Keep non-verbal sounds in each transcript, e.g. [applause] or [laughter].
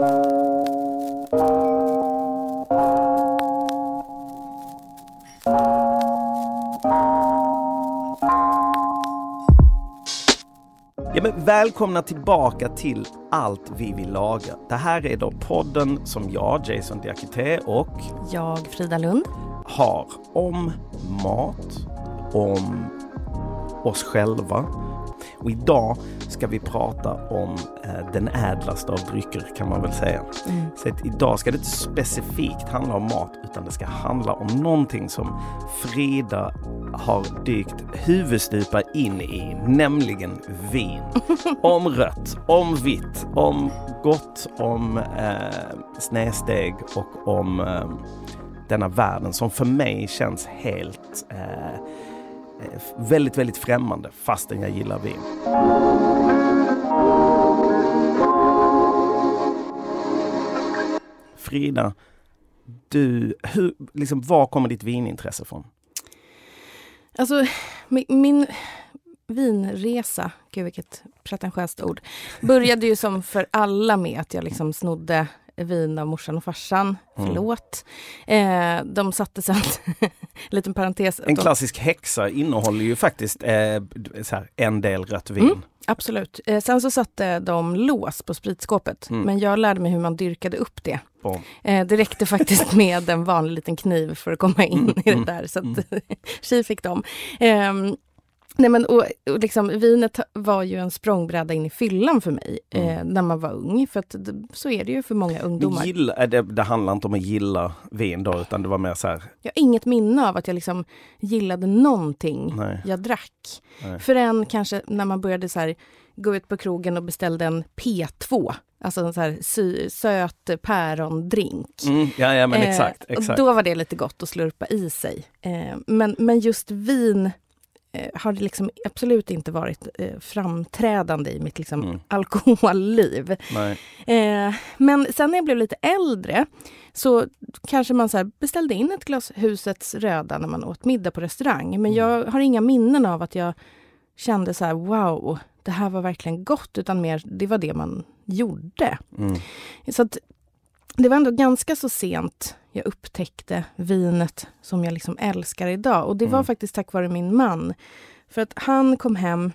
Ja, men välkomna tillbaka till Allt vi vill laga. Det här är då podden som jag, Jason Diakité och Jag, Frida Lund. har om mat, om oss själva. Och idag ska vi prata om eh, den ädlaste av drycker kan man väl säga. Mm. Så idag ska det inte specifikt handla om mat utan det ska handla om någonting som Frida har dykt huvudstupa in i, nämligen vin. [laughs] Om rött, om vitt, om gott, om eh, snedsteg och om eh, denna världen som för mig känns helt eh, väldigt, väldigt främmande fastän jag gillar vin. Frida, du, hur, liksom, var kommer ditt vinintresse från? Alltså, min, min vinresa, gud vilket pretentiöst ord, började ju som för alla med att jag liksom snodde vin av morsan och farsan. Mm. Förlåt. Eh, de satte sen, [laughs] liten parentes. En klassisk häxa innehåller ju faktiskt eh, här, en del rött vin. Mm. Absolut. Eh, sen så satte de lås på spritskåpet. Mm. Men jag lärde mig hur man dyrkade upp det. Eh, det räckte faktiskt [laughs] med en vanlig liten kniv för att komma in Mm, i det mm, där. Så att [laughs] tji fick de. Nej men, och, och liksom, vinet var ju en språngbräda in i fyllan för mig eh, Mm. när man var ung. För att så är det ju för många ungdomar. gilla, eh, det, det handlar inte om att gilla vin då utan det var mer så här, Jag har inget minne av att jag liksom gillade någonting nej, jag drack. nej. Förrän kanske när man började så här, gå ut på krogen och beställde en P2. Alltså en så här sy, söt pärondrink. Mm, ja, ja men Eh, exakt. och exakt. då var det lite gott att slurpa i sig. Eh, men, men just vin eh, har det liksom absolut inte varit eh, framträdande i mitt liksom, Mm. [laughs] alkoholliv. Eh, men sen när jag blev lite äldre så kanske man så beställde in ett glas husets röda när man åt middag på restaurang. Men Mm. jag har inga minnen av att jag kände så här wow, det här var verkligen gott, utan mer det var det man gjorde. Mm. Så att det var ändå ganska så sent jag upptäckte vinet som jag liksom älskar idag. Och det var Mm. faktiskt tack vare min man. För att han kom hem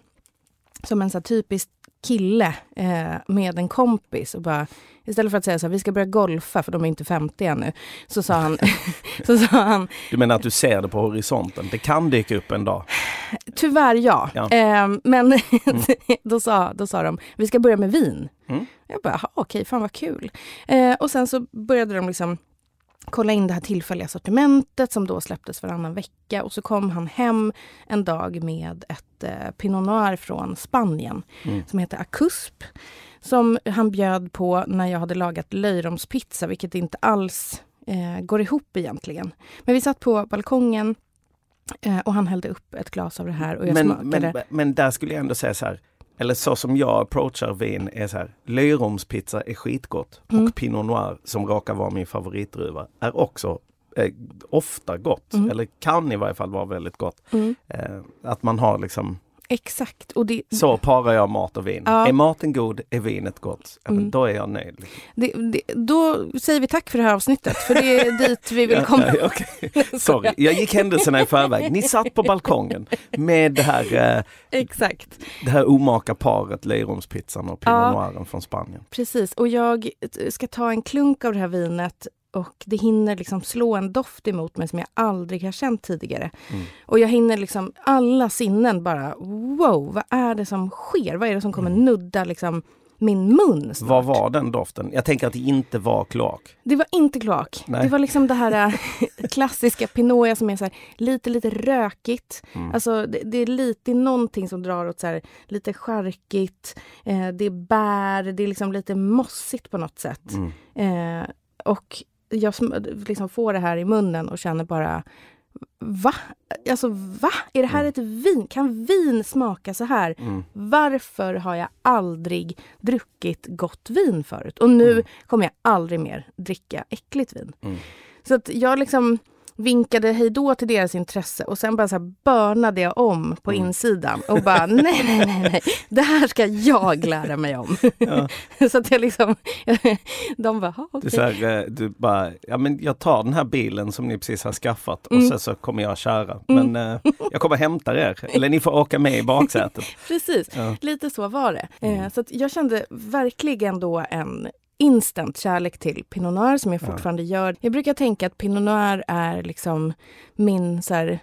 som en så typisk kille eh, med en kompis och bara Istället för att säga så här, vi ska börja golfa för de är inte 50 ännu. Så sa han, [laughs] [laughs] så sa han Du menar att du ser det på horisonten? Det kan dyka upp en dag? tyvärr ja. Ja. Eh, men [laughs] då, sa, då sa de, vi ska börja med vin. Mm. Jag bara, "Jaha, okej, fan vad kul. Eh, och sen så började de liksom kolla in det här tillfälliga sortimentet som då släpptes varannan vecka. Och så kom han hem en dag med ett eh, Pinot Noir från Spanien Mm. som heter Acusp. Som han bjöd på när jag hade lagat löjromspizza, vilket inte alls eh, går ihop egentligen. Men vi satt på balkongen eh, och han hällde upp ett glas av det här och jag Men, smakade. men, men där skulle jag ändå säga så här, eller så som jag approachar vin är så här, löjromspizza är skitgott Mm. och Pinot Noir som råkar vara min favoritdruva är också eh, ofta gott, Mm. eller kan i varje fall vara väldigt gott. Mm, Eh, att man har liksom, exakt. Och det, så parar jag mat och vin. Ja. Är maten god, är vinet gott, ja, Mm. då är jag nöjd. det, det, då säger vi tack för det här avsnittet, för det är dit vi vill komma. Ja, okej. [laughs] Sorry, jag gick händelserna i förväg. Ni satt på balkongen med det här, eh, Exakt. det här omaka paret, löjromspizzan och Pinot Ja. Noiren från Spanien. Precis, och jag ska ta en klunk av det här vinet och det hinner liksom slå en doft emot mig som jag aldrig har känt tidigare. Mm. Och jag hinner liksom alla sinnen bara wow, vad är det som sker? Vad är det som kommer Mm. nudda liksom min mun snart? Vad var den doften? Jag tänker att det inte var kloak. Det var inte kloak. Nej. Det var liksom det här äh, [laughs] klassiska Pinoya som är så här, lite, lite rökigt. Mm. Alltså det, det är lite det är någonting som drar åt så här, lite charkigt. Eh, det är bär, det är liksom lite mossigt på något sätt. Mm. Eh, och jag liksom får det här i munnen och känner bara Va? Alltså va? Är det här Mm. ett vin? Kan vin smaka så här? Mm. Varför har jag aldrig druckit gott vin förut? Och nu Mm. kommer jag aldrig mer dricka äckligt vin. Mm. Så att jag liksom vinkade hej då till deras intresse och sen bara så här börnade jag om på Mm. insidan och bara [laughs] nej, nej, nej, nej, det här ska jag lära mig om. [laughs] Ja. [laughs] så att jag liksom, de bara, "Ha, Det är okej. så här, eh, du bara, ja men jag tar den här bilen som ni precis har skaffat och Mm. sen så kommer jag köra. Men eh, jag kommer hämta er, eller ni får åka med i baksätet. Precis, Ja. lite så var det. Eh, Mm. så att jag kände verkligen då en instant kärlek till Pinot Noir som jag Ja. fortfarande gör. Jag brukar tänka att Pinot Noir är liksom min så här,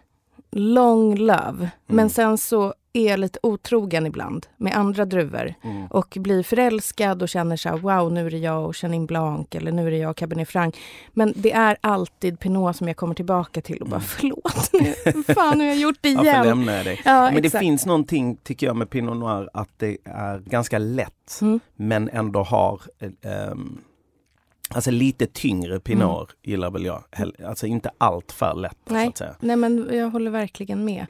long love. Men Mm. sen så är lite otrogen ibland med andra druvor Mm. och blir förälskad och känner så här, wow, nu är det jag och Chenin Blanc eller nu är det jag och Cabernet Franc. Men det är alltid Pinot som jag kommer tillbaka till och bara Mm. förlåt nu, fan nu har jag gjort [laughs] det igen. lämnar jag dig? Ja, Men det exakt. finns någonting, tycker jag, med Pinot Noir att det är ganska lätt Mm. men ändå har ehm, Alltså lite tyngre Pinot gillar väl jag. Alltså inte allt för lätt. Så Nej. att säga. Nej men jag håller verkligen med.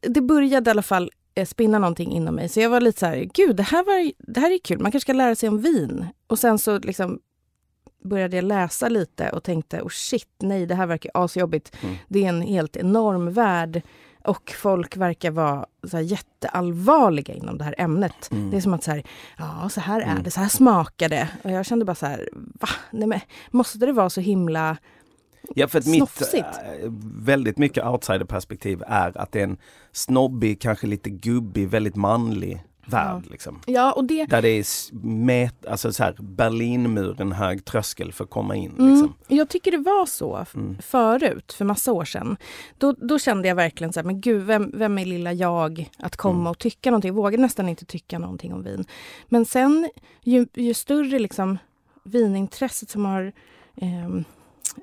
Det började i alla fall eh, spinna någonting inom mig. Så jag var lite så här, gud det här, var, det här är kul, man kanske ska lära sig om vin. Och sen så liksom började jag läsa lite och tänkte, oh shit, nej det här verkar asjobbigt. Mm. Det är en helt enorm värld. Och folk verkar vara så här jätteallvarliga inom det här ämnet. Mm. Det är som att så här, ja så här är Mm. det, så här smakar det. Och jag kände bara så här, va? Nej, men, måste det vara så himla... Ja, för att mitt äh, väldigt mycket outsiderperspektiv är att det är en snobbig, kanske lite gubbig, väldigt manlig värld. Liksom. Ja, och det... Där det är met, alltså så här, Berlinmuren hög tröskel för att komma in. Mm, Liksom. jag tycker det var så Mm. förut, för massa år sedan. Då, då kände jag verkligen så här, men gud, vem, vem är lilla jag att komma Mm. och tycka någonting? Jag vågade nästan inte tycka någonting om vin. Men sen, ju, ju större liksom vinintresset som har ehm,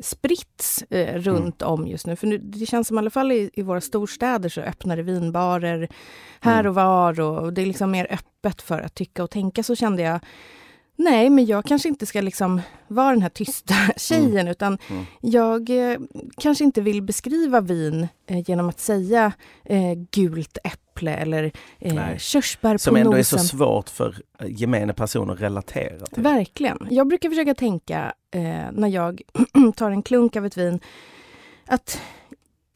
spritts eh, runt om just nu. För nu, det känns som i alla fall i, i våra storstäder så öppnar det vinbarer här Mm. och var och det är liksom mer öppet för att tycka och tänka. Så kände jag, nej men jag kanske inte ska liksom vara den här tysta [laughs] tjejen utan Mm. jag eh, kanske inte vill beskriva vin eh, genom att säga eh, gult äpple eller eh, körsbär Som på ändå är nosen. så svårt för eh, gemene person att relatera till. Verkligen. Jag brukar försöka tänka eh, när jag [clears throat] tar en klunk av ett vin att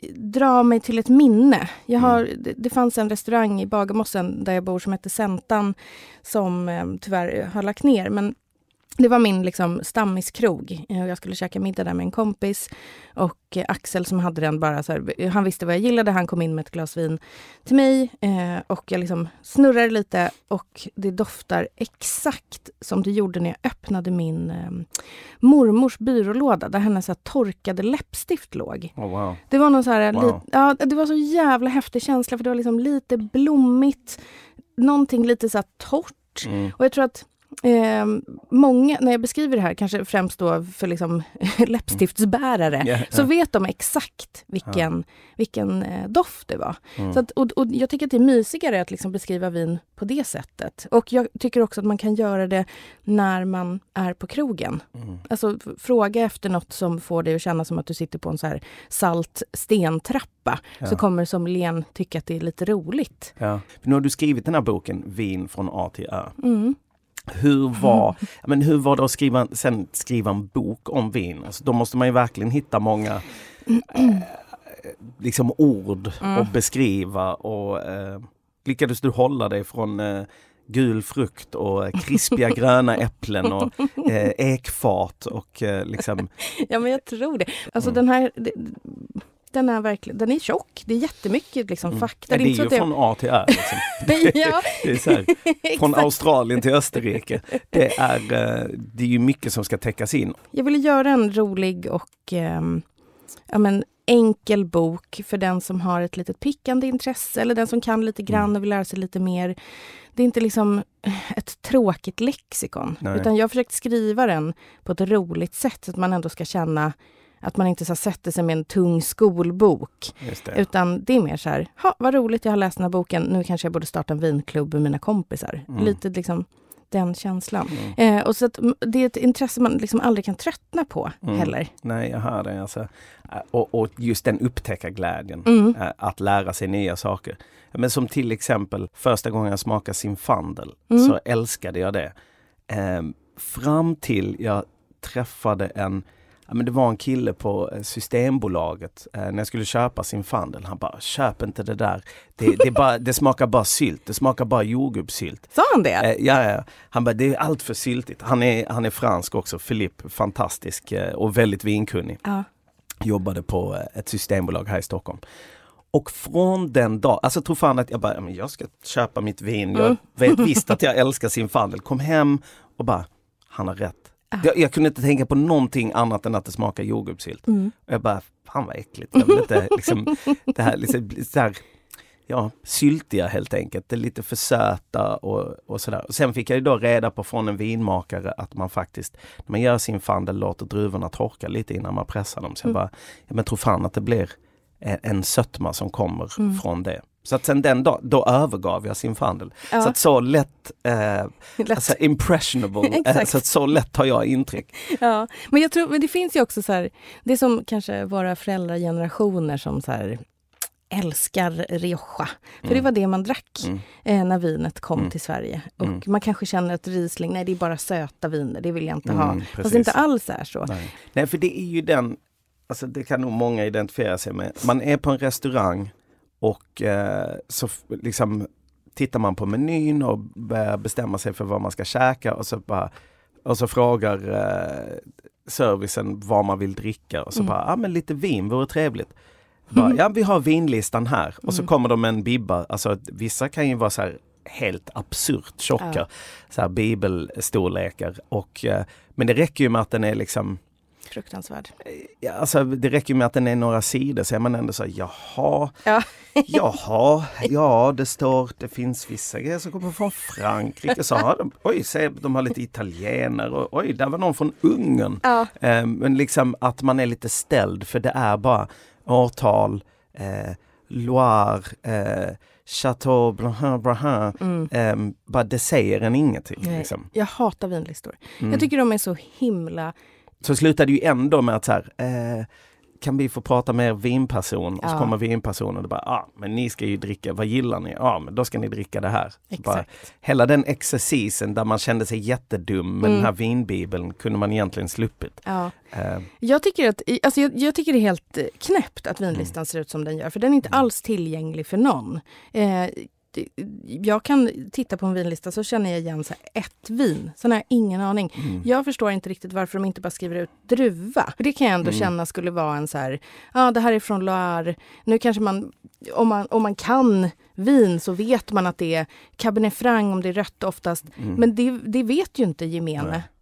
dra mig till ett minne. Jag har, det, det fanns en restaurang i Bagarmossen där jag bor som hette Sentan som eh, tyvärr har lagt ner. Men det var min liksom, stammiskrog. Eh, Jag skulle käka middag där med en kompis. Och eh, Axel som hade den bara så här, han visste vad jag gillade. Han kom in med ett glas vin till mig. Eh, och jag liksom snurrade lite och det doftar exakt som det gjorde när jag öppnade min eh, mormors byrålåda där hennes så här, torkade läppstift låg. Oh, wow. Det var någon så här, Wow. li- ja, det var så jävla häftig känsla för det var liksom lite blommigt. Någonting lite så här torrt. Mm. Och jag tror att eh, många, när jag beskriver det här, kanske främst då för liksom [laughs] läppstiftsbärare, Ja, så ja. vet de exakt vilken, vilken eh, doft det var. Mm. Så att, och, och jag tycker att det är mysigare att liksom beskriva vin på det sättet. Och jag tycker också att man kan göra det när man är på krogen. Mm. Alltså fråga efter något som får dig att känna som att du sitter på en så här salt stentrappa. Ja. Så kommer sommelieren tycka att det är lite roligt. Ja. Nu har du skrivit den här boken Vin från A till Ö. Mm. Hur var, ja, men hur var det att skriva, sen skriva en bok om vin? Alltså, då måste man ju verkligen hitta många eh, liksom ord Mm. och beskriva och eh, lyckades du hålla dig från eh, gul frukt och eh, krispiga [laughs] gröna äpplen och eh, ekfat och eh, liksom Ja, men jag tror det. Alltså Mm. den här... det- Den är verkligen, den är tjock. Det är jättemycket liksom, Mm. fakta. Det är inte så ju det- från A till Ö. Liksom. [laughs] det, ja, Det är här, [laughs] från. Australien till Österrike. Det [laughs] är, eh, det är ju mycket som ska täckas in. Jag ville göra en rolig och ehm, ja, men, enkel bok för den som har ett litet pickande intresse eller den som kan lite grann Mm. och vill lära sig lite mer. Det är inte liksom eh, ett tråkigt lexikon, Nej. utan jag har försökt skriva den på ett roligt sätt så att man ändå ska känna att man inte så sätter sig med en tung skolbok. Det. Utan det är mer så här, ha, vad roligt jag har läst den här boken, nu kanske jag borde starta en vinklubb med mina kompisar. Mm. Lite liksom den känslan. Mm. Eh, och så det är ett intresse man liksom aldrig kan tröttna på Mm. heller. Nej, jag hör det. Alltså. Eh, Och, och just den upptäckarglädjen. Mm. eh, Att lära sig nya saker. Men som till exempel första gången jag smakade Zinfandel Mm. så älskade jag det. Ehm, fram till jag träffade en ja, men det var en kille på eh, Systembolaget eh, när jag skulle köpa sin Fandel. Han bara, köp inte det där. Det, det, bara, det smakar bara sylt, det smakar bara jordgubbssylt. Sa han det? Eh, ja, ja, han bara, det är allt för syltigt. Han är, han är fransk också, Philippe, fantastisk eh, och väldigt vinkunnig. Ja. Jobbade på eh, ett systembolag här i Stockholm. Och från den dag, alltså jag tror fan att jag bara, "Ja, men jag ska köpa mitt vin. Jag Mm. vet [laughs] visst att jag älskar sin Fandel. Kom hem och bara, han har rätt. Jag, jag kunde inte tänka på någonting annat än att det smakar jordgubbssylt. Mm. Och jag bara, fan vad äckligt. Jag vill inte, [laughs] liksom, det här, liksom, så här, ja, syltiga helt enkelt. Det är lite för söta och, och sådär. Och sen fick jag då reda på från en vinmakare att man faktiskt, när man gör sin fandel, låter druvorna torka lite innan man pressar dem. Så jag bara, ja, men tror fan att det blir en, en sötma som kommer Mm. från det. Så att sen den dagen, då övergav jag sin fandel. Ja. Så att så lätt, eh, [laughs] Lätt. alltså impressionable, eh, så att så lätt tar jag intryck. Ja, men jag tror, men det finns ju också så här, det är som kanske våra föräldragenerationer som så här älskar Rioja. För det var det man drack Mm. eh, när vinet kom Mm. till Sverige. Och Mm. man kanske känner att Riesling, nej det är bara söta viner, det vill jag inte Mm, ha. Fast precis. det inte alls är så. Nej. Nej, för det är ju den, alltså det kan nog många identifiera sig med. Man är på en restaurang och eh, så liksom tittar man på menyn och börjar bestämma sig för vad man ska käka och så bara och så frågar eh, servicen vad man vill dricka och så Mm. bara, ja ah, men lite vin vore trevligt. Bara, ja vi har vinlistan här och så Mm. kommer de med en bibba, alltså vissa kan ju vara så här helt absurt tjocka, Ja. så här bibelstorlekar och eh, men det räcker ju med att den är liksom Fruktansvärd. Ja, alltså, det räcker med att den är några sidor så är man ändå så här, jaha, Ja. jaha, ja det står, det finns vissa grejer som kommer från Frankrike. Så har de, oj, se, de har lite italienare och oj, där var någon från Ungern. Ja. Eh, men liksom att man är lite ställd för det är bara årtal, eh, Loire, eh, Chateau Blanc, Blanc Mm. eh, bara det säger en ingenting. Liksom. Jag hatar vinlistor. Mm. Jag tycker de är så himla... Så slutade ju ändå med att så här, eh, kan vi få prata med er vinperson? Och så Ja. kommer vinpersonen och bara, ja ah, men ni ska ju dricka, vad gillar ni? Ja ah, men då ska ni dricka det här. Bara, hela den exercisen där man kände sig jättedum med Mm. den här vinbibeln kunde man egentligen sluppit. Ja. Eh, Jag tycker, att, alltså jag, jag tycker det är helt knäppt att vinlistan ser ut som den gör, för den är inte alls tillgänglig för någon. Eh, jag kan titta på en vinlista så känner jag igen så ett vin, sen har jag ingen aning. mm. Jag förstår inte riktigt varför de inte bara skriver ut druva. Det kan jag ändå Mm. känna skulle vara en så här, ja det här är från Loire. Nu kanske man om, man, om man kan vin så vet man att det är Cabernet Franc om det är rött oftast. Mm. Men det, det vet ju inte gemene. Ett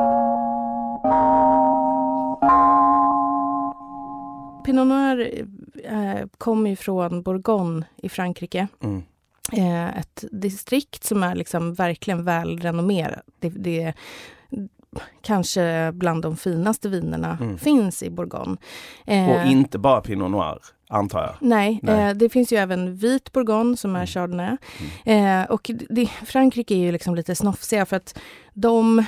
Pinot Noir eh, kommer ju från Bourgogne i Frankrike. Mm. Eh, ett distrikt som är liksom verkligen välrenommerat. Det, det är kanske bland de finaste vinerna Mm. finns i Bourgogne. Eh, Och inte bara Pinot Noir, antar jag. Nej, Nej. Eh, det finns ju även vit bourgogne som är Mm. chardonnay. Eh, och det, Frankrike är ju liksom lite snofsiga för att de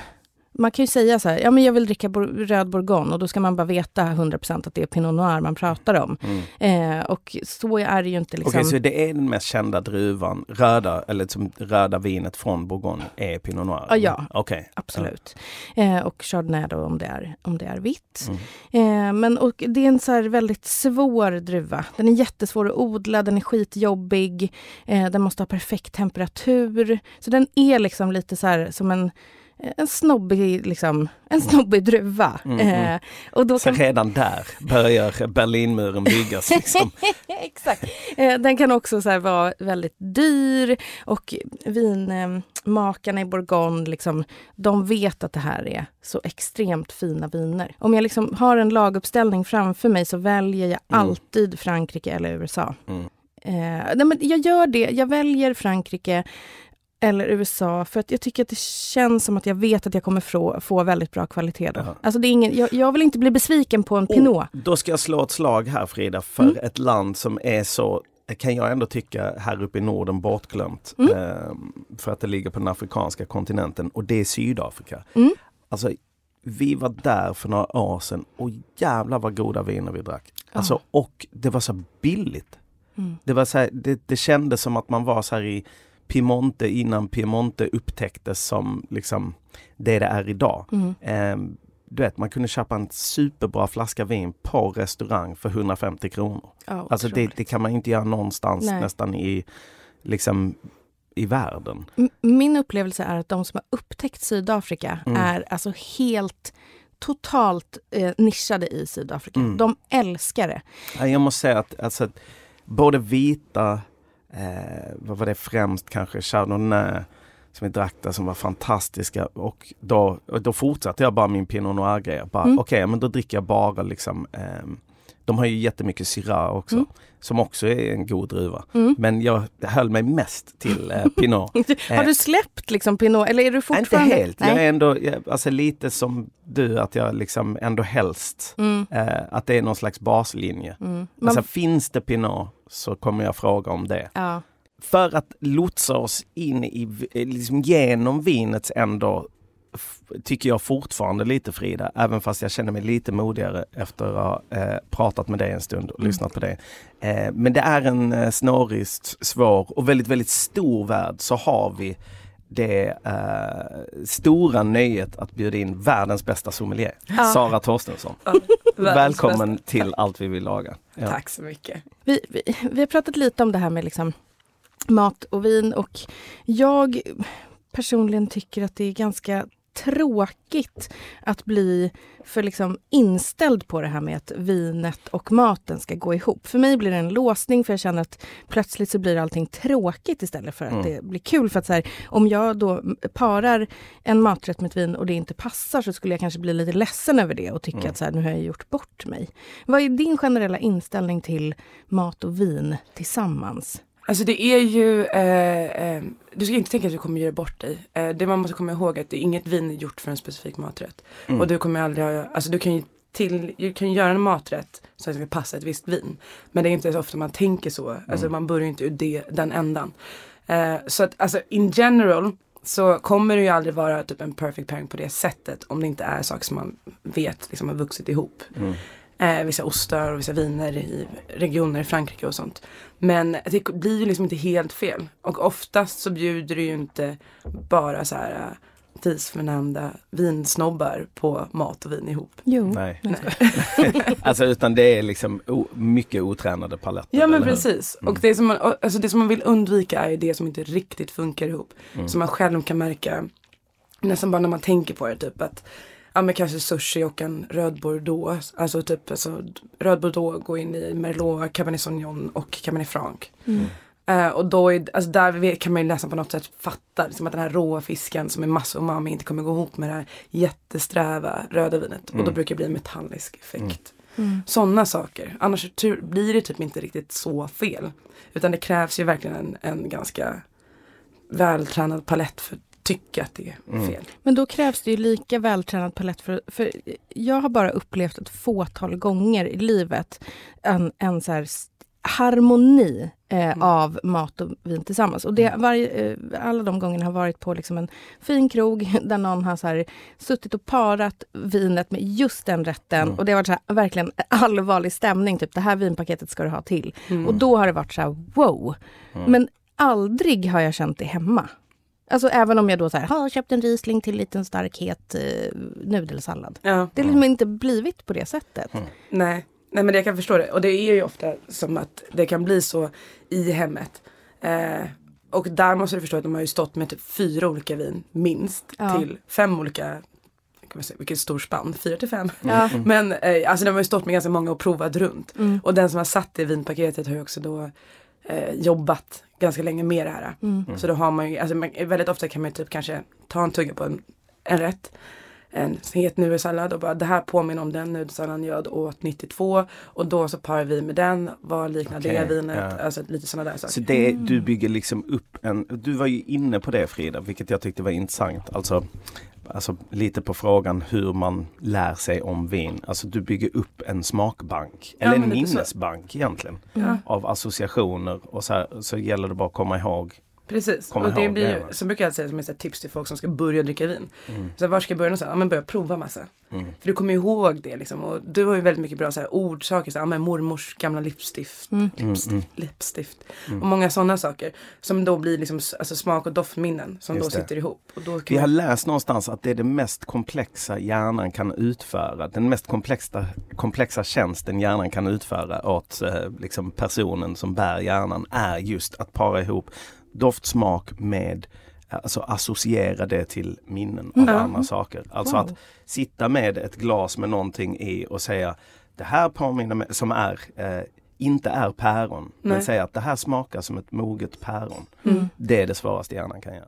man kan ju säga så här, ja men jag vill dricka röd bourgogne och då ska man bara veta 100% att det är Pinot Noir man pratar om. Mm. Eh, och så är det ju inte liksom. Okej, så det är den mest kända druvan, röda, eller som röda vinet från Bourgogne är Pinot Noir? Ja, ja. Okej. Absolut. Eh, och chardonnay då om det är, om det är vitt. Mm. Eh, men och det är en så väldigt svår druva. Den är jättesvår att odla, den är skitjobbig. Eh, den måste ha perfekt temperatur. Så den är liksom lite så här som en en snobbig, liksom, en snobbig druva. Mm, mm. Eh, och då Så kan, redan där börjar Berlinmuren byggas. Liksom. [laughs] Exakt. Eh, den kan också så vara väldigt dyr och vinmakarna i Bourgogne, liksom, de vet att det här är så extremt fina viner. Om jag liksom har en laguppställning framför mig så väljer jag Mm. alltid Frankrike eller USA. Mm. Eh, nej men jag gör det. Jag väljer Frankrike eller USA för att jag tycker att det känns som att jag vet att jag kommer få, få väldigt bra kvalitet då. Ja. Alltså det är ingen, jag, jag vill inte bli besviken på en Pinot. Och då ska jag slå ett slag här Frida för Mm. ett land som är så kan jag ändå tycka här uppe i Norden bortglömt. Mm. Eh, för att det ligger på den afrikanska kontinenten och det är Sydafrika. Mm. Alltså, vi var där för några år sedan och jävlar vad goda viner vi drack. Alltså, och det var så billigt. Mm. Det, var så här, det, det kändes som att man var så här i Piemonte innan Piemonte upptäcktes som liksom det det är idag. Mm. Eh, du vet, man kunde köpa en superbra flaska vin på restaurang för 150 kronor. Ja, Alltså det, det kan man inte göra någonstans Nej. nästan i, liksom, i världen. Min upplevelse är att de som har upptäckt Sydafrika Mm. är alltså helt totalt eh, nischade i Sydafrika. Mm. De älskar det. Ja, Jag måste säga att alltså, både vita, eh, vad var det främst kanske, Chardonnay som vi drack där som var fantastiska och då, och då fortsatte jag bara min Pinot Noir-grej. Mm. Okej, men då dricker jag bara liksom ehm, de har ju jättemycket Syrah också, Mm. som också är en god druva. Mm. Men jag höll mig mest till eh, Pinot. [laughs] Har du släppt liksom Pinot eller är du Inte fortfarande? helt, jag är ändå alltså lite som du, att jag liksom ändå helst, Mm. eh, att det är någon slags baslinje. Mm. Man, Alltså finns det Pinot så kommer jag fråga om det. ja. För att lotsa oss in i, v- liksom genom vinets ändå, tycker jag fortfarande lite Frida, även fast jag känner mig lite modigare efter att ha eh, pratat med dig en stund och Mm. lyssnat på dig. Eh, men det är en eh, snårig, svår och väldigt, väldigt stor värld så har vi det eh, stora nöjet att bjuda in världens bästa sommelier, Ja. Sara Torstensson. Välkommen till Allt vi vill laga. Ja. Tack så mycket. Vi, vi, vi har pratat lite om det här med liksom mat och vin och jag personligen tycker att det är ganska tråkigt att bli för liksom inställd på det här med att vinet och maten ska gå ihop. För mig blir det en låsning för jag känner att plötsligt så blir allting tråkigt istället för att Mm. det blir kul. För att så här, om jag då parar en maträtt med ett vin och det inte passar så skulle jag kanske bli lite ledsen över det och tycka Mm. att så här, nu har jag gjort bort mig. Vad är din generella inställning till mat och vin tillsammans? Alltså det är ju, eh, eh, du ska inte tänka att du kommer göra bort dig. Eh, det man måste komma ihåg är att det är inget vin är gjort för en specifik maträtt. Mm. Och du kommer aldrig ha, alltså du kan ju till, du kan göra en maträtt så att det ska passa ett visst vin. Men det är inte så ofta man tänker så. Alltså Mm. man börjar ju inte ur det, den ändan. Eh, så att alltså in general så kommer det ju aldrig vara typ en perfect pairing på det sättet om det inte är saker som man vet liksom har vuxit ihop. Mm. Eh, vissa ostar och vissa viner i regioner i Frankrike och sånt. Men det blir ju liksom inte helt fel. Och oftast så bjuder det ju inte bara så här äh, tidsförnämnda vinsnobbar på mat och vin ihop. Jo. Nej. Nej. [laughs] alltså utan det är liksom mycket otränade paletter. Ja men precis. Mm. Och det som, man, alltså det som man vill undvika är det som inte riktigt funkar ihop. Mm. Som man själv kan märka nästan bara när man tänker på det. Typ att ja men kanske sushi och en röd bordeaux. Alltså typ alltså, röd bordeaux går in i merlot, cabernet sauvignon och cabernet franc. Mm. Eh, och då är, alltså där kan man ju nästan på något sätt fatta liksom att den här råa fisken som är massa umami inte kommer gå ihop med det här jättesträva röda vinet. Och då Mm. brukar det bli en metallisk effekt. Mm. Sådana saker. Annars blir det typ inte riktigt så fel. Utan det krävs ju verkligen en, en ganska vältränad palett för tycka att det är Mm. fel. Men då krävs det ju lika vältränad palett för, för jag har bara upplevt ett fåtal gånger i livet en, en så här harmoni eh, Mm. av mat och vin tillsammans. Och det, varje, eh, alla de gångerna har varit på liksom en fin krog [laughs] där någon har så här, suttit och parat vinet med just den rätten. Mm. Och det har varit så här, verkligen allvarlig stämning. Typ det här vinpaketet ska du ha till. Mm. Och då har det varit så här wow. Mm. Men aldrig har jag känt det hemma. Alltså även om jag då så här, har köpt en Riesling till en liten stark het eh, nudelsallad. Ja, Det har liksom inte blivit på det sättet. Mm. nej. nej men jag kan förstå det. Och det är ju ofta som att det kan bli så i hemmet. Eh, och där måste du förstå att de har ju stått med typ fyra olika vin minst Ja. till fem olika kan man säga, vilket stor spann, 4 till 5. Ja. Men eh, alltså den har ju stått med ganska många och provat runt. Mm. Och den som har satt det vinpaketet har ju också då eh, jobbat ganska länge med det här. Mm. Så då har man ju, alltså man, väldigt ofta kan man ju typ kanske ta en tugga på en, en rätt. En het nudelssallad och bara det här påminner om den nudelsalladen jag åt 92 och då så parar vi med den, vad liknar Okej, det vinet, ja. alltså lite sådana där saker. Så det, du bygger liksom upp en, du var ju inne på det Frida, vilket jag tyckte var intressant. Alltså, alltså lite på frågan hur man lär sig om vin. Alltså du bygger upp en smakbank, Ja, eller en lite så. minnesbank egentligen. Ja. Av associationer och så, här, så gäller det bara att komma ihåg. Precis, Komma och det blir det, ju, så brukar jag säga som ett tips till folk som ska börja dricka vin. Mm. Så var ska jag börja någonstans? Ja men börja prova massa. Mm. För du kommer ihåg det liksom. Och du har ju väldigt mycket bra så här, ordsaker, så här, ja, men mormors gamla lipstift. Mm. Lipstift, Mm, lipstift. Mm. Och många sådana saker. Som då blir liksom alltså, smak och doftminnen som Just då det. sitter ihop. Och då kan Vi har man, läst någonstans att det är det mest komplexa hjärnan kan utföra. Den mest komplexa, komplexa tjänsten hjärnan kan utföra åt eh, liksom personen som bär hjärnan är just att para ihop doftsmak med Alltså associera det till minnen av Mm. andra saker. Alltså Wow. att sitta med ett glas med någonting i och säga det här påminner mig, som är eh, inte är päron. Men Nej. säga att det här smakar som ett moget päron. Mm. Det är det svåraste hjärnan kan göra.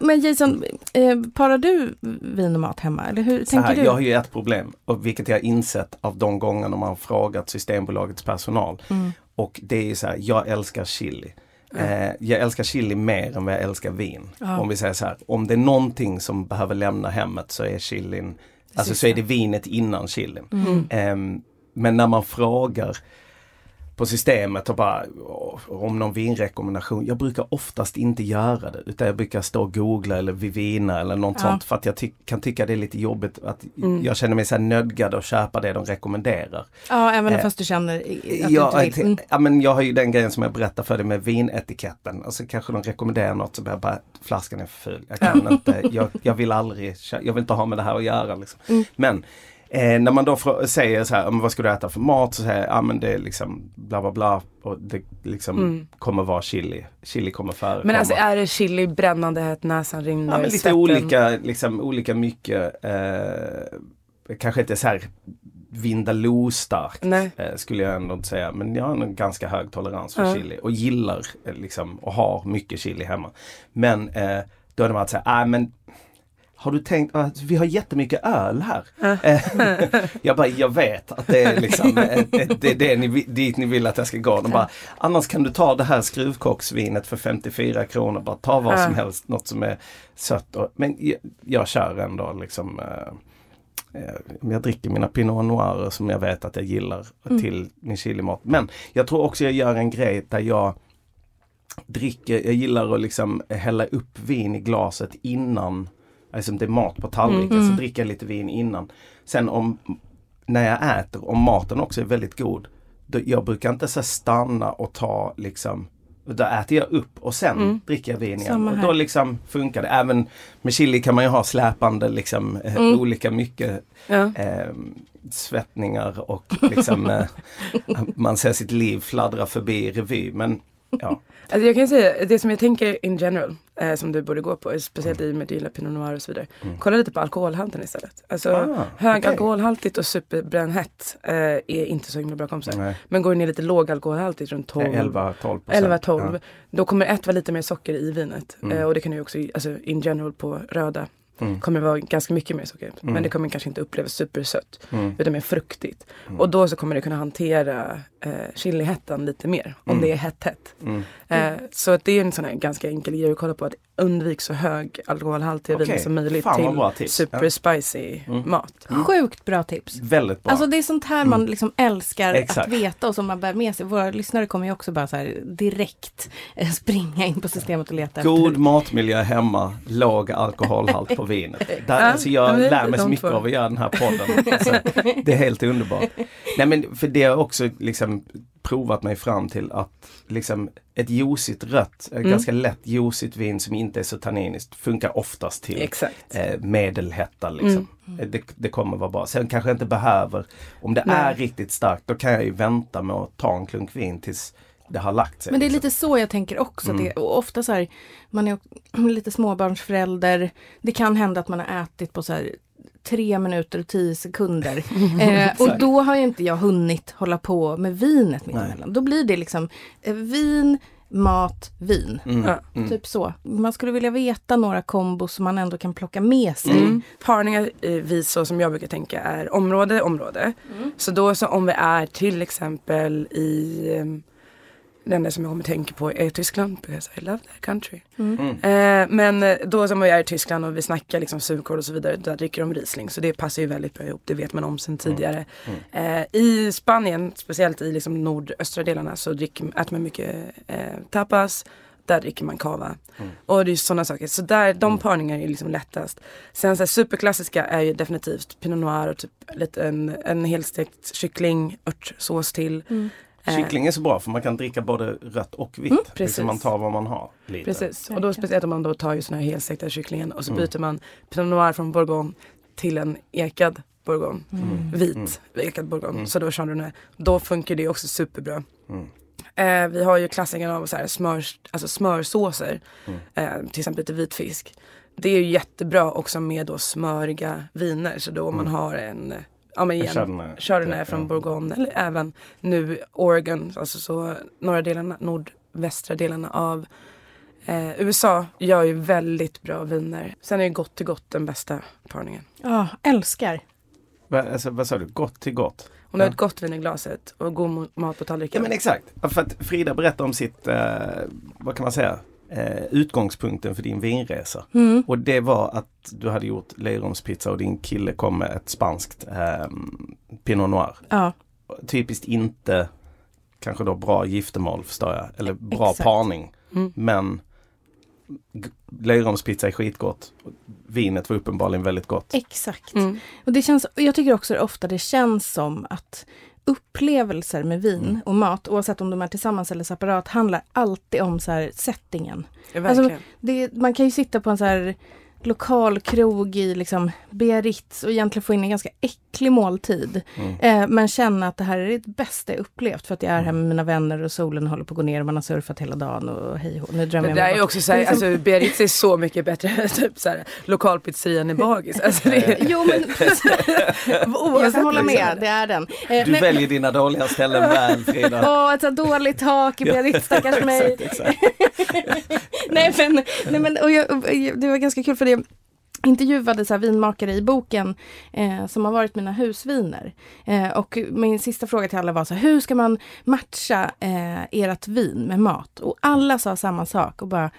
Men Jason, eh, parar du vin och mat hemma? Eller hur tänker här, du? jag har ju ett problem, och vilket jag insett av de gångerna man frågat Systembolagets personal. Mm. Och det är så här, jag älskar chili. Eh, jag älskar chili mer än vad jag älskar vin. Ja. Om vi säger så här, om det är någonting som behöver lämna hemmet så är chilin, alltså så är det vinet innan chilin. Mm. Ehm, men när man frågar på systemet och bara "Åh, om någon vinrekommendation. Jag brukar oftast inte göra det utan jag brukar stå och googla eller Vivina eller något Ja. sånt för att jag ty- kan tycka det är lite jobbigt att Mm. jag känner mig så här nödgad att köpa det de rekommenderar. Ja, även Eh, fast du känner att Ja, du inte vill. Mm. ja, men jag har ju den grejen som jag berättade för dig med vinetiketten. Och så kanske de rekommenderar något så jag bara, flaskan är för ful. Jag kan [laughs] inte, jag, jag vill aldrig, jag vill inte ha med det här att göra. Liksom. Mm. Men eh, när man då säger så här, "Men vad ska du äta för mat? Så säger jag, ja men det är liksom bla bla bla. Och det liksom Mm. kommer vara chili. Chili kommer förekomma. men alltså är det chili, brännande hett, näsan rinner, Ja, men lite svetten? olika, liksom, olika mycket. Eh, kanske inte så här Vindaloo starkt Nej. eh, skulle jag ändå inte säga. Men jag har en ganska hög tolerans för Ja. chili och gillar eh, liksom och har mycket chili hemma. Men eh, då är det bara att säga, nej men har du tänkt att vi har jättemycket öl här? Eh, [laughs] jag bara, jag vet att det är liksom eh, det är det ni, dit ni vill att jag ska gå. De bara, annars kan du ta det här skruvkocksvinet för 54 kronor. Bara ta vad som Ja. helst, något som är sött. Och, men jag, jag kör ändå liksom eh, eh, jag dricker mina Pinot Noirer som jag vet att jag gillar till min chilimat. Men jag tror också jag gör en grej där jag dricker, jag gillar att liksom hälla upp vin i glaset innan, alltså det är mat på tallriken, så dricker jag lite vin innan. Sen om, när jag äter, om maten också är väldigt god, då, jag brukar inte så stanna och ta liksom då äter jag upp och sen dricker jag vin igen. Och då liksom funkar det. Även med chili kan man ju ha släpande liksom eh, olika mycket Ja. eh, svettningar och liksom [laughs] eh, man ser sitt liv fladdra förbi i revy. Men ja, Alltså jag kan säga, det som jag tänker in general, eh, som du borde gå på, speciellt i och med att du gillar Pinot Noir och så vidare. Kolla lite på alkoholhalten istället. Alltså Mm. Ah, hög okej. alkoholhaltigt och superbrännhett eh, är inte så himla bra kompisar. Nej. Men går du ner lite låg alkoholhaltigt, runt 12, 11-12 11-12, då kommer ett vara lite mer socker i vinet. Mm. Eh, och det kan du ju också, alltså in general på röda, Mm. kommer vara ganska mycket mer socker. Mm. Men det kommer kanske inte upplevas supersött, Mm. utan mer fruktigt. Och då så kommer det kunna hantera eh, chilihettan lite mer. Om Mm. det är hett hett. Mm. Eh, så att det är en sån här ganska enkel grej att kolla på. Att undvik så hög alkoholhaltiga Okej. viner som möjligt till tips. super Ja. spicy Mm. mat. Sjukt bra tips. Väldigt bra. Alltså det är sånt här man Mm. liksom älskar Exakt. att veta och som man bär med sig. Våra lyssnare kommer ju också bara så här direkt eh, springa in på systemet och leta God efter. matmiljö hemma, låg alkoholhalt på [laughs] vinet. Där, Ja, alltså jag lär mig så mycket två. av att göra den här podden. Alltså, [laughs] det är helt underbart. Nej men för det har också liksom provat mig fram till att liksom ett juicigt rött, Mm. ett ganska lätt juicigt vin som inte är så tanniniskt funkar oftast till Exakt. eh, medelhetta. Liksom. Eh, Det, det kommer vara bra. Sen kanske jag inte behöver, om det Nej. är riktigt starkt, då kan jag ju vänta med att ta en klunk vin tills det har lagt sig. Men det är liksom. lite så jag tänker också. Mm. Det, ofta så här, man är [clears throat] lite småbarnsförälder. Det kan hända att man har ätit på så här tre minuter och tio sekunder. [laughs] eh, och då har ju inte jag hunnit hålla på med vinet mittemellan. Då blir det liksom eh, vin, mat, vin. Mm. Ja. Mm. Typ så. Man skulle vilja veta några kombos som man ändå kan plocka med sig. Mm. Parningar eh, vi så som jag brukar tänka är område, område. Så då så om vi är till exempel i um, det enda som jag kommer tänka på är Tyskland because I love that country. Mm. Eh, men eh, då som vi är i Tyskland och vi snackar liksom surkål och så vidare, där dricker de Riesling. Så det passar ju väldigt bra ihop, det vet man om sedan tidigare. Eh, I Spanien, speciellt i liksom nordöstra delarna, så dricker, äter man mycket eh, tapas. Där dricker man cava. Och det är sådana saker. Så där, de parningarna är liksom lättast. Sen så här, superklassiska är ju definitivt Pinot Noir och typ lite en, en helstekt kyckling, örtsås till. Eh, Kyckling är så bra för man kan dricka både rött och vitt. Mm, precis. man tar vad man har. Lite. Precis, och då speciellt om man då tar ju såna här helstekta kycklingen och så Mm. byter man Pinot Noir från Bourgogne till en ekad Bourgogne. Mm. Vit ekad Bourgogne. Mm. Så då Chardonnay. Då funkar det också superbra. Mm. Eh, vi har ju klassikern av så här smör, alltså smörsåser. Mm. Eh, till exempel lite vitfisk. Det är ju jättebra också med då smöriga viner. Så då om man Mm. har en Ja men En igen, Chardonnay. Chardonnay Ja. från Bourgogne eller även nu Oregon, alltså så norra delarna, nordvästra delarna av eh, USA gör ju väldigt bra viner. Sen är ju gott till gott den bästa parningen. Ja, älskar. Va, alltså, vad sa du? Gott till gott? Om du har Ja. ett gott vin i glaset och god mat på Ja tallriken. men exakt. För att Frida berättade om sitt, eh, vad kan man säga, eh, utgångspunkten för din vinresa. Mm. Och det var att du hade gjort löjromspizza och din kille kom med ett spanskt eh, Pinot Noir. Ja, Typiskt inte kanske då bra giftermål förstår jag. Eller bra Exakt. parning. Mm. Men löjromspizza är skitgott. Vinet var uppenbarligen väldigt gott. exakt. Mm. Och det känns, jag tycker också ofta det känns som att upplevelser med vin Mm. och mat, oavsett om de är tillsammans eller separat, handlar alltid om så här settingen. Ja. Alltså, Det, man kan ju sitta på en så här lokal krog i liksom Biarritz och egentligen få in en ganska äcklig måltid. Mm. Eh, men känna att det här är det bästa jag upplevt för att jag är här med mina vänner och solen håller på att gå ner och man har surfat hela dagen och hej nu drömmer det jag där mig är också såhär, Det är liksom- alltså Biarritz är så mycket bättre typ såhär lokalpizzerian i Bagis. Alltså, det är, Jo men [laughs] jag kan hålla med, det är den. Eh, Du men- väljer dina dåliga ställen väl Frida. Åh, ett så dåligt tak i Biarritz, stackars [laughs] mig. Exakt, exakt. [laughs] nej men, nej, men och jag, och jag- det var ganska kul för det intervjuade så här vinmakare i boken eh, som har varit mina husviner. Eh, och min sista fråga till alla var så här, hur ska man matcha eh, ert vin med mat? Och alla sa samma sak och bara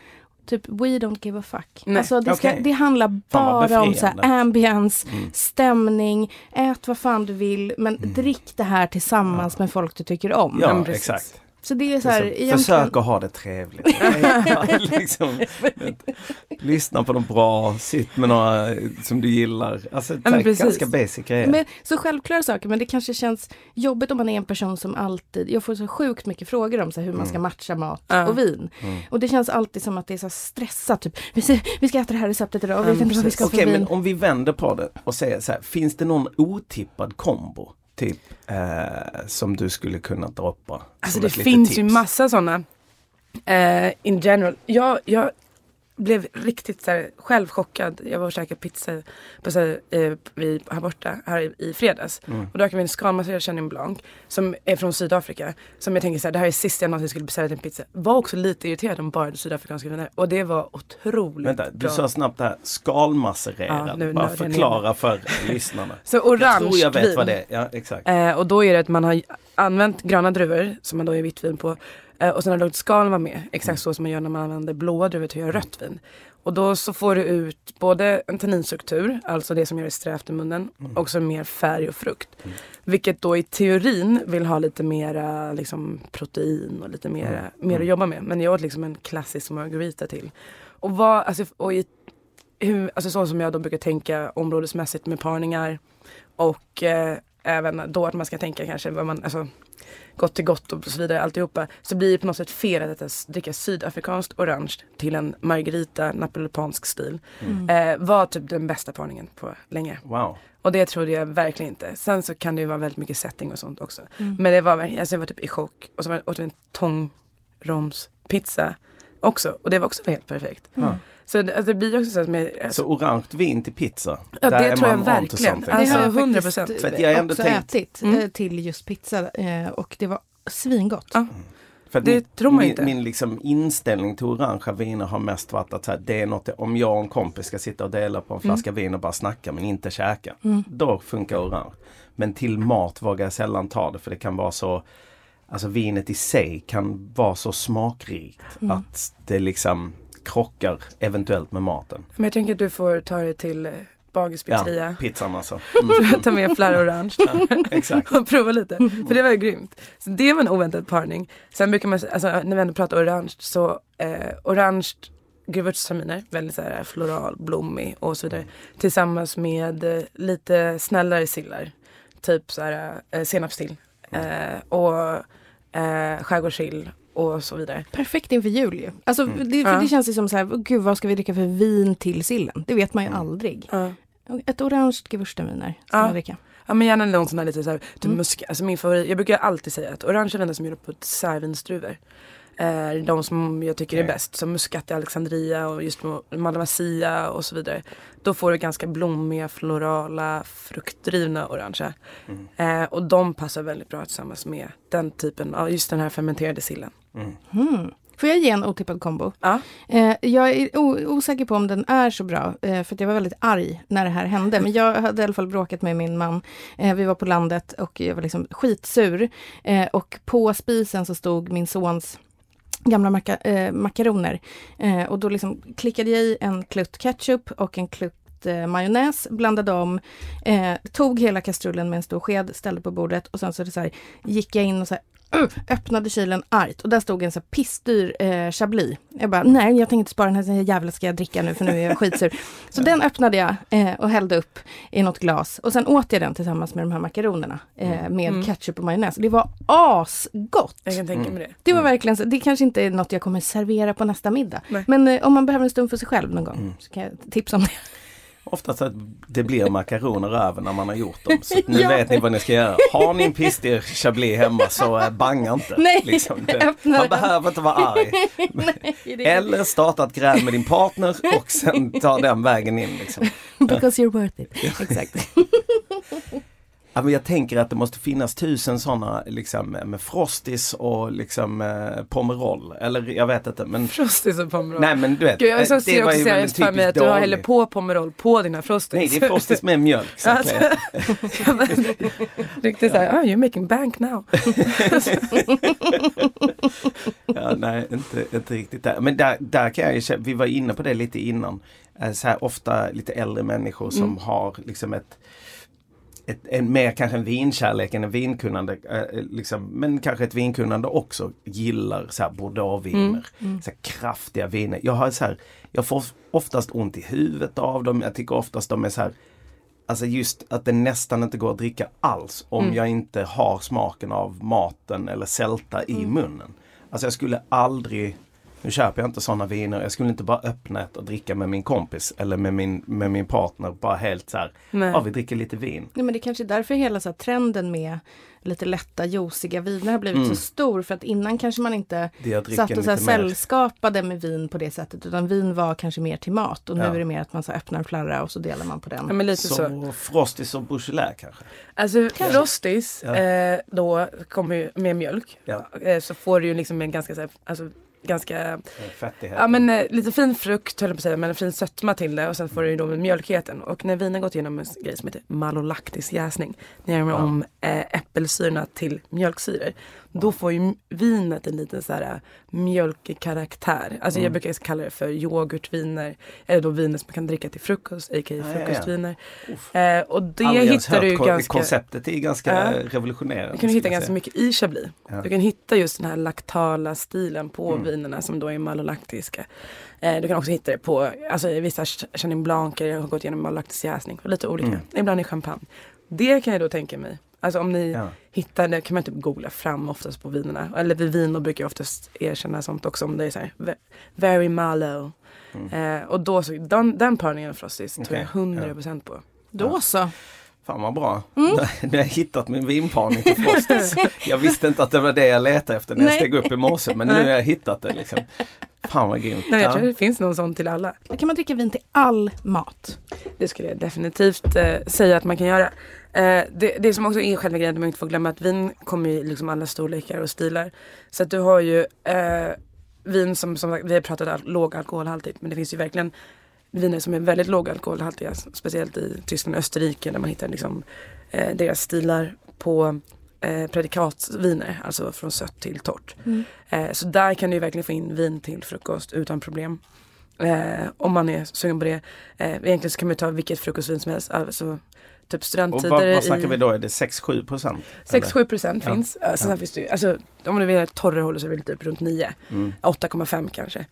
Typ we don't give a fuck. Nej, alltså det, ska, okej. det handlar bara om så här ambience, Mm. stämning, ät vad fan du vill men drick det här tillsammans med folk du tycker om. Ja, exakt. Så det är så här, Liksom. Försök att ha det trevligt. [laughs] liksom, lyssna på något bra, sitt med några som du gillar. Alltså ja, ganska basic grejer. Men, så självklara saker men det kanske känns jobbigt om man är en person som alltid, jag får så sjukt mycket frågor om så här, hur man ska matcha mat Ja. och vin. Mm. Och det känns alltid som att det är så stressat, typ vi ska, vi ska äta det här receptet idag och vi Ja, vet inte vad vi ska ha Okej, vin. men om vi vänder på det och säger så här, finns det någon otippad kombo? Typ eh, som du skulle kunna droppa? Alltså det finns ju tips? massa sådana. Eh, in general. Jag, jag blev riktigt så här, själv chockad. Jag var och käkade pizza på, så här, eh, vid, här borta här i, i fredags. Mm. Och då åkte vi en skalmasserad Chenin Blanc som är från Sydafrika. Som jag tänker så här, det här är sist jag någonsin skulle beställa till en pizza. Var också lite irriterad om bara det sydafrikanska viner. Och det var otroligt Vänta, du bra. sa snabbt det här skalmassererad. Ja, nu Bara förklara för lyssnarna. [laughs] så orange jag tror jag vet vin. vad det är. Ja, exakt. Eh, och då är det att man har använt gröna druvor som man då gör vitt vin på. Eh, och sen har låtit skalen vara med. Exakt så som man gör när man använder blåa druvor till att göra rött vin. Och då så får du ut både en tanninstruktur, alltså det som gör det strävt i munnen, och så mer färg och frukt. Vilket då i teorin vill ha lite mera liksom, protein och lite mera, mer att jobba med. Men jag åt liksom en klassisk margarita till. Och, vad, alltså, och i, hur, alltså så som jag då brukar tänka områdesmässigt med parningar och eh, även då att man ska tänka kanske vad man, alltså gott till gott och så vidare alltihopa. Så blir det på något sätt fel att dricka sydafrikanskt orange till en margarita napolitansk stil. Eh, var typ den bästa parningen på länge. Wow. Och det trodde jag verkligen inte. Sen så kan det ju vara väldigt mycket setting och sånt också. Men det var verkligen, alltså jag var typ i chock. Och så var- åt vi en tångromspizza också. Och det var också helt perfekt. Ja. Så alltså det blir också så att med, alltså, Så orange vin till pizza. Ja, det tror jag verkligen. Alltså, det har jag 100%. faktiskt För att jag ändå också tänkt- ätit Mm. eh, till just pizza eh, och det var svingott. Ja. För Det min, tror man min, inte. min liksom inställning till orangea viner har mest varit att så här, det är något, om jag och en kompis ska sitta och dela på en flaska vin och bara snacka men inte käka. Då funkar orange. Men till mat vågar jag sällan ta det för det kan vara så Alltså vinet i sig kan vara så smakrikt att det liksom krockar eventuellt med maten. Men jag tänker att du får ta det till eh, Bagers Ja, pizzan alltså. [laughs] Ta med flera orange Exakt. [laughs] och prova lite. För det var ju grymt. Så det var en oväntad parning. Sen brukar man, alltså när vi ändå pratar orange så eh, orange gewürztraminer, väldigt så här floral, blommig och så vidare. Tillsammans med eh, lite snällare sillar. Typ så här eh, senapssill. Eh, och eh, skärgårdssill och så vidare. Perfekt inför jul ju. Alltså, det, för Ja. det känns ju som så här, gud vad ska vi dricka för vin till sillen? Det vet man ju aldrig. Ja. Ett orange gewürztraminer ska Ja. man dricka. Ja men gärna någon sån här lite såhär, typ musk, alltså min favorit, jag brukar alltid säga att orange viner som är gjorda på dessertvinsdruvor är de som jag tycker är bäst. Som muskat i Alexandria och just Malvasia och så vidare. Då får du ganska blommiga, florala, fruktdrivna orangea. Eh, och de passar väldigt bra tillsammans med den typen av, just den här fermenterade sillen. Mm. Får jag ge en otippad kombo? Ja. Eh, jag är osäker på om den är så bra, eh, för att jag var väldigt arg när det här hände. Men jag hade i alla fall bråkat med min man. Eh, vi var på landet och jag var liksom skitsur. Eh, och på spisen så stod min sons gamla maka, eh, makaroner. Eh, och då liksom klickade jag i en klutt ketchup och en klutt eh, majonnäs, blandade om, eh, tog hela kastrullen med en stor sked, ställde på bordet och sen så, det så här, gick jag in och så här, [clears throat] öppnade kylen argt och där stod en så pissdyr eh, chablis. Jag bara, nej jag tänker inte spara den här, här jävla ska jag dricka nu för nu är jag skitsur. [laughs] Så den öppnade jag eh, och hällde upp i något glas och sen åt jag den tillsammans med de här makaronerna eh, med ketchup och majonnäs. Det var asgott! Jag kan tänka mig det. Det var verkligen så, det kanske inte är något jag kommer servera på nästa middag. Nej. Men eh, om man behöver en stund för sig själv någon gång så kan jag tipsa om det. Oftast att det blir makaroner över när man har gjort dem. Så nu [laughs] Ja. vet ni vad ni ska göra. Har ni en pissig chablis hemma så eh, banga inte. Nej, liksom. [laughs] man behöver inte vara arg. [laughs] Eller starta ett gräl med din partner och sen ta den vägen in. Liksom. Because you're worth it. Exakt. Ja, men jag tänker att det måste finnas tusen sådana liksom, med Frostis och liksom, eh, Pomerol. Eller jag vet inte. Men, Frostis och Pomerol. nej men du vet. Gud, jag eh, så det ser också seriöst för mig att du har häller på Pomerol på dina Frostis. Nej det är Frostis med mjölk. Så Alltså, ja, men, [laughs] Riktigt såhär, oh, you're making bank now. [laughs] Ja, nej, inte, inte riktigt där. Men där, där kan jag ju vi var inne på det lite innan. Eh, Så här, ofta lite äldre människor som har liksom ett, ett en, mer kanske en vinkärlek än en vinkunnande. Eh, liksom, men kanske ett vinkunnande också gillar så här bordeauxviner. Så här, kraftiga viner. Jag har så här, jag får oftast ont i huvudet av dem. Jag tycker oftast de är så här Alltså just att det nästan inte går att dricka alls om jag inte har smaken av maten eller sälta i munnen. Alltså jag skulle aldrig, nu köper jag inte sådana viner, jag skulle inte bara öppna ett och dricka med min kompis eller med min, med min partner. Bara helt så här, Nej. ja vi dricker lite vin. Nej, men det kanske är därför hela så här, trenden med lite lätta juiciga viner har blivit så stor. För att innan kanske man inte satt och så här, sällskapade med vin på det sättet. Utan vin var kanske mer till mat. Och nu Ja. är det mer att man så öppnar en flarra och så delar man på den. Ja, men lite så. Så Frostis och Beaujolais kanske. Alltså Frostis, Ja. eh, då kommer ju med mjölk. Ja. Eh, så får du ju liksom en ganska så här, alltså, ganska Fettighet. Ja men eh, lite fin frukt höll jag på att säga men en fin sötma till det och sen får du ju då med mjölkigheten. Och när vinen gått igenom en grej som heter malolaktisk jäsning. När jag gör om eh, äppelsyrorna till mjölksyror. Då får ju vinet en liten så här eh, mjölkig karaktär. Alltså Mm. jag brukar kalla det för yoghurtviner. Eller då viner som man kan dricka till frukost, a.k.a. Ja, ja, ja. frukostviner. Eh, och det Aldrig hittar du ganska... Konceptet är ganska Ja. revolutionerande. Du kan hitta ganska mycket i Chablis. Ja. Du kan hitta just den här laktala stilen på Mm. vinerna som då är malolaktiska. Eh, du kan också hitta det på, alltså vissa Ch- Chenin Blanc har gått igenom malolaktisk jäsning. Lite olika. Mm. Ibland i champagne. Det kan jag då tänka mig. Alltså om ni Ja. hittar det kan man typ googla fram oftast på vinerna. Eller vid viner brukar jag oftast erkänna sånt också om det är så här ve- very malo. Eh, och då så, den, den parningen av Frosties tror Okej, jag 100% på. Då så. Fan vad bra. Mm. [laughs] Nu har jag hittat min vinparning till Frosties. jag visste inte att det var det jag letade efter när jag steg upp i morse men nu har jag hittat det. Liksom. Fan vad grymt. Nej, jag Ja. tror det finns någon sån till alla. Då kan man dricka vin till all mat. Det skulle jag definitivt eh, säga att man kan göra. Eh, det, det som också är själva grejen, att man inte får glömma att vin kommer i liksom alla storlekar och stilar. Så att du har ju eh, vin som, som sagt, vi har pratat all, låg alkoholhaltigt men det finns ju verkligen viner som är väldigt låg alkoholhaltiga. Speciellt i Tyskland och Österrike där man hittar liksom, eh, deras stilar på eh, predikatsviner, alltså från sött till torrt. Eh, så där kan du verkligen få in vin till frukost utan problem. Eh, om man är sugen på det. Eh, egentligen så kan man ta vilket frukostvin som helst. Alltså, typ Och studenttider vad, vad snackar i vi då? Är det 6-7 procent? 6-7 procent finns. Ja. Sen Ja. finns det ju, alltså, om du vill ha ett torrare håll så är det typ runt 9. Mm. 8,5 kanske.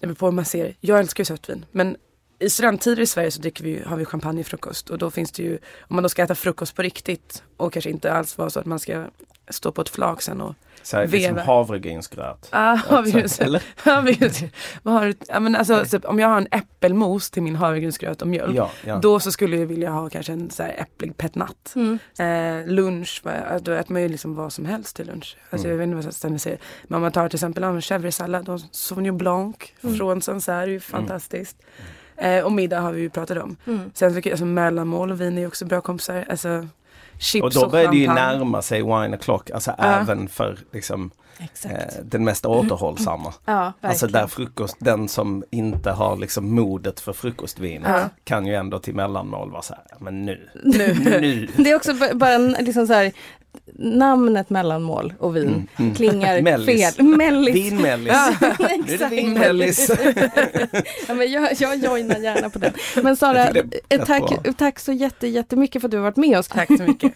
Det beror på hur man ser. Jag älskar ju sött vin. Men i studenttider i Sverige så dricker vi, har vi champagne i frukost. Och då finns det ju, om man då ska äta frukost på riktigt och kanske inte alls vara så att man ska stå på ett flak sen och Så här, liksom Veva. havregrynsgröt. Ah, Så- Eller? [laughs] Vad har du? Ja, men alltså, typ, om jag har en äppelmos till min havregrynsgröt och mjölk. Ja, ja. Då så skulle jag vilja ha kanske en så här äpplig petnat. Mm. Eh, lunch, då äter man ju liksom vad som helst till lunch. Alltså, Mm. Jag vet inte vad jag ska säga. Men om man tar till exempel en chèvresallad och Sauvignon Blanc Mm. från Sancerre är ju fantastiskt. Eh, och middag har vi ju pratat om. Mm. Sen jag alltså, mellanmål och vin är ju också bra kompisar. Alltså, chips Och då börjar det ju närma sig wine o'clock, alltså även för liksom, eh, den mest återhållsamma. ja. Alltså där frukost, den som inte har liksom modet för frukostvinet Ja. kan ju ändå till mellanmål vara så här, men nu, Nu. [laughs] nu. Det är också bara en, liksom så här, namnet mellanmål och vin Mm, mm. klingar [laughs] Mellis. fel. Mellis. Vinmellis. [laughs] Nu är det Exakt. vinmellis. [laughs] ja, men jag, jag joinar gärna på den. Men Sara, eh, tack, tack så jätte, jättemycket för att du har varit med oss. Tack så mycket.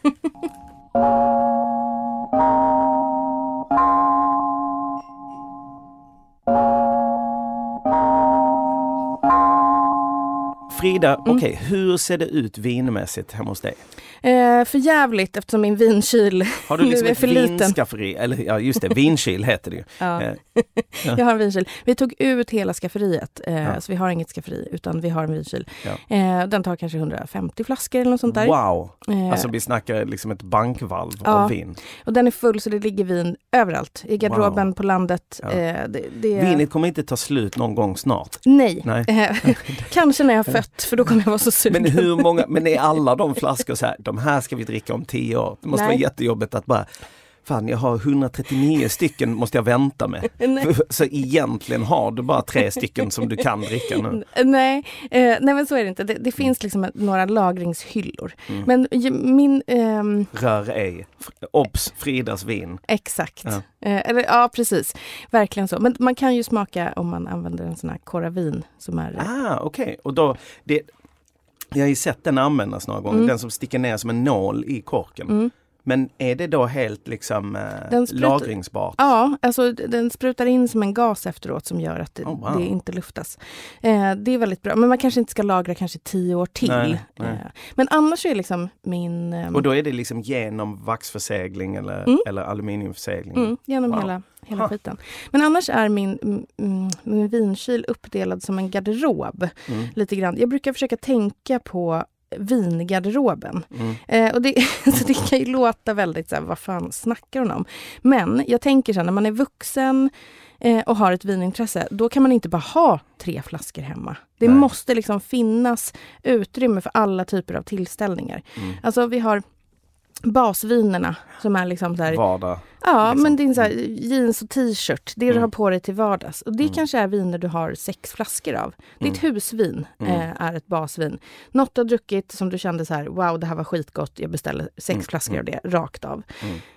Frida, Mm. okej, hur ser det ut vinmässigt hemma hos dig? Eh, för jävligt eftersom min vinkyl Har du [laughs] nu liksom är ett för liten. vinskafferi? Eller ja, just det, vinkyl heter det ju. Ja. Eh, [laughs] Jag har en vinkyl. Vi tog ut hela skafferiet, eh, Ja. så vi har inget skafferi utan vi har en vinkyl. Ja. Eh, den tar kanske 150 flaskor eller något sånt där. Wow! Eh, Alltså vi snackar liksom ett bankvalv Ja. av vin. och den är full så det ligger vin överallt. I garderoben, Wow. på landet. Eh, det, det... Vinet kommer inte ta slut någon gång snart. Nej. Nej. [laughs] Kanske när jag har fött för då kommer jag vara så sugen. Men hur många, men är alla de flaskor så här, de här ska vi dricka om tio år? Det måste Nej. vara jättejobbigt att bara, fan jag har 139 stycken måste jag vänta med. [laughs] Så egentligen har du bara tre stycken som du kan dricka nu. [laughs] Nej, eh, nej men så är det inte. Det, det finns liksom några lagringshyllor. Mm. Men min, ehm, Rör ej. Obs! Fridas vin. exakt. Ja. Eh, eller, ja precis, verkligen så. Men man kan ju smaka om man använder en sån här koravin som är Ah, okej. Och då, det, jag har ju sett den användas några gånger, Mm. den som sticker ner som en nål i korken. Mm. Men är det då helt liksom eh, lagringsbart? Ja, alltså den sprutar in som en gas efteråt som gör att det, Oh, wow. det inte luftas. Eh, det är väldigt bra, men man kanske inte ska lagra kanske tio år till. Nej, nej. Eh, men annars är liksom min... ehm, Och då är det liksom genom vaxförsegling eller, Mm. eller aluminiumförsegling? Mm, genom Wow. hela, hela Ha. skiten. Men annars är min, mm, mm, min vinkyl uppdelad som en garderob. Mm. Lite grann. Jag brukar försöka tänka på vingarderoben. Mm. Eh, och det, [laughs] så det kan ju låta väldigt så här, vad fan snackar hon om? Men jag tänker så här, när man är vuxen eh, och har ett vinintresse, då kan man inte bara ha tre flaskor hemma. Det Nej. måste liksom finnas utrymme för alla typer av tillställningar. Mm. Alltså vi har basvinerna som är liksom så här, Vardag. Ja, liksom. men din så här, jeans och t-shirt, det du Mm. har på dig till vardags. Och det Mm. kanske är viner du har sex flaskor av. Ditt husvin Mm. eh, är ett basvin. Något du har druckit som du kände så här, wow det här var skitgott, jag beställer sex Mm. flaskor Mm. av det, rakt av.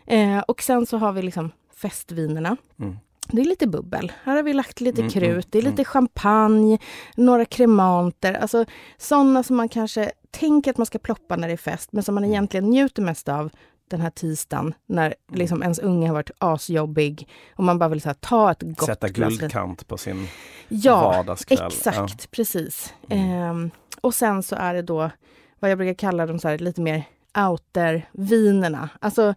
Mm. Eh, och sen så har vi liksom festvinerna. Mm. Det är lite bubbel. Här har vi lagt lite Mm, krut, mm, det är lite champagne, några kremanter. Alltså sådana som man kanske tänker att man ska ploppa när det är fest, men som man Mm. egentligen njuter mest av den här tisdagen när liksom ens unge har varit asjobbig och man bara vill här, ta ett gott Sätta guldkant på sin Ja, vardagskväll. exakt, precis. Mm. Ehm, och sen så är det då vad jag brukar kalla de så här lite mer outer-vinerna. Alltså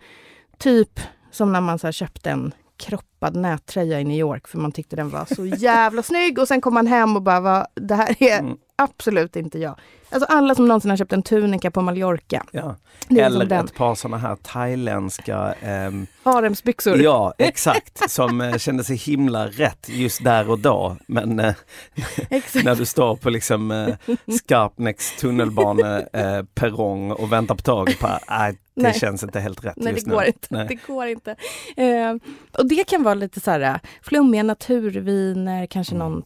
typ som när man så här köpte en kroppad nättröja i New York för man tyckte den var så [laughs] jävla snygg och sen kom man hem och bara, va, det här är Mm. Absolut inte jag. Alltså alla som någonsin har köpt en tunika på Mallorca. Ja. Eller liksom ett par sådana här thailändska ehm, Haremsbyxor. Ja, exakt. Som eh, kände sig himla rätt just där och då. Men eh, [laughs] när du står på liksom eh, Skarpnäcks tunnelbaneperrong eh, och väntar på tåget, nej, det Nej. känns inte helt rätt Nej, just det går nu. inte. Nej. Det går inte. Eh, och det kan vara lite så här flummiga naturviner, kanske Mm. någon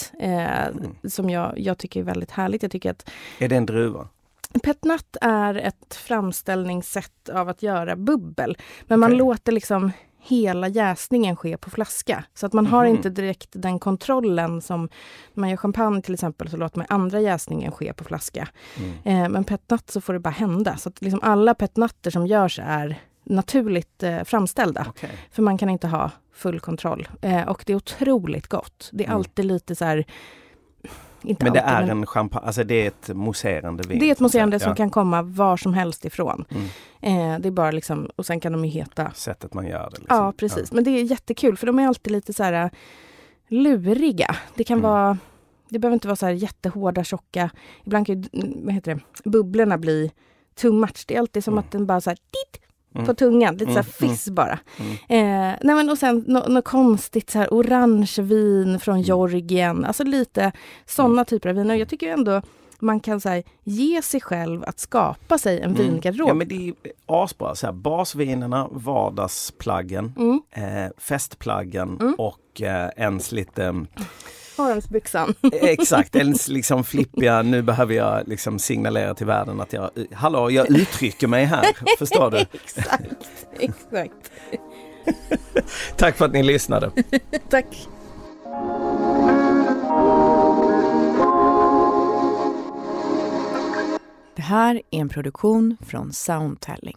petnat. Eh, Mm. Som jag, jag tycker är väldigt härligt. Jag tycker att Är det en druva? petnat är ett framställningssätt av att göra bubbel. Men man Okej. låter liksom hela jäsningen ske på flaska. Så att man har Mhm. inte direkt den kontrollen som när man gör champagne till exempel så låter man andra jäsningen ske på flaska. Mm. Eh, men petnat så får det bara hända. Så att liksom alla petnatter som görs är naturligt eh, framställda. Okej. För man kan inte ha full kontroll. Eh, och det är otroligt gott. Det är Mm. alltid lite så här... Inte Men det alltid, är en champagne, alltså det är ett mousserande vin? det är ett mousserande Ja. som kan komma var som helst ifrån. Mm. Eh, det är bara liksom, och sen kan de ju heta... Sättet man gör det. Liksom. Ja, precis. Men det är jättekul för de är alltid lite så här äh, luriga. Det kan Mm. vara... Det behöver inte vara så här jättehårda, tjocka... Ibland kan ju, mm, vad heter det, bubblorna bli too much. Det är alltid som Mm. att den bara så här, dit. På tungan. Lite så Mm, här fiss bara. Mm. Eh, nej men och sen något nå konstigt så här orange vin från Mm. Georgien. Alltså lite sådana typer av viner. Jag tycker ändå man kan så här, ge sig själv att skapa sig en Mm. vingarderob. Ja men det är asbra. Så här, basvinerna, vardagsplaggen, Mm. eh, festplaggen Mm. och eh, ens lite mm, Haremsbyxan. Exakt, [laughs] ens liksom flippiga, nu behöver jag liksom signalera till världen att jag, hallå, jag uttrycker mig här, förstår du? [laughs] exakt, exakt. [laughs] Tack för att ni lyssnade. Tack. Det här är en produktion från Soundtelling.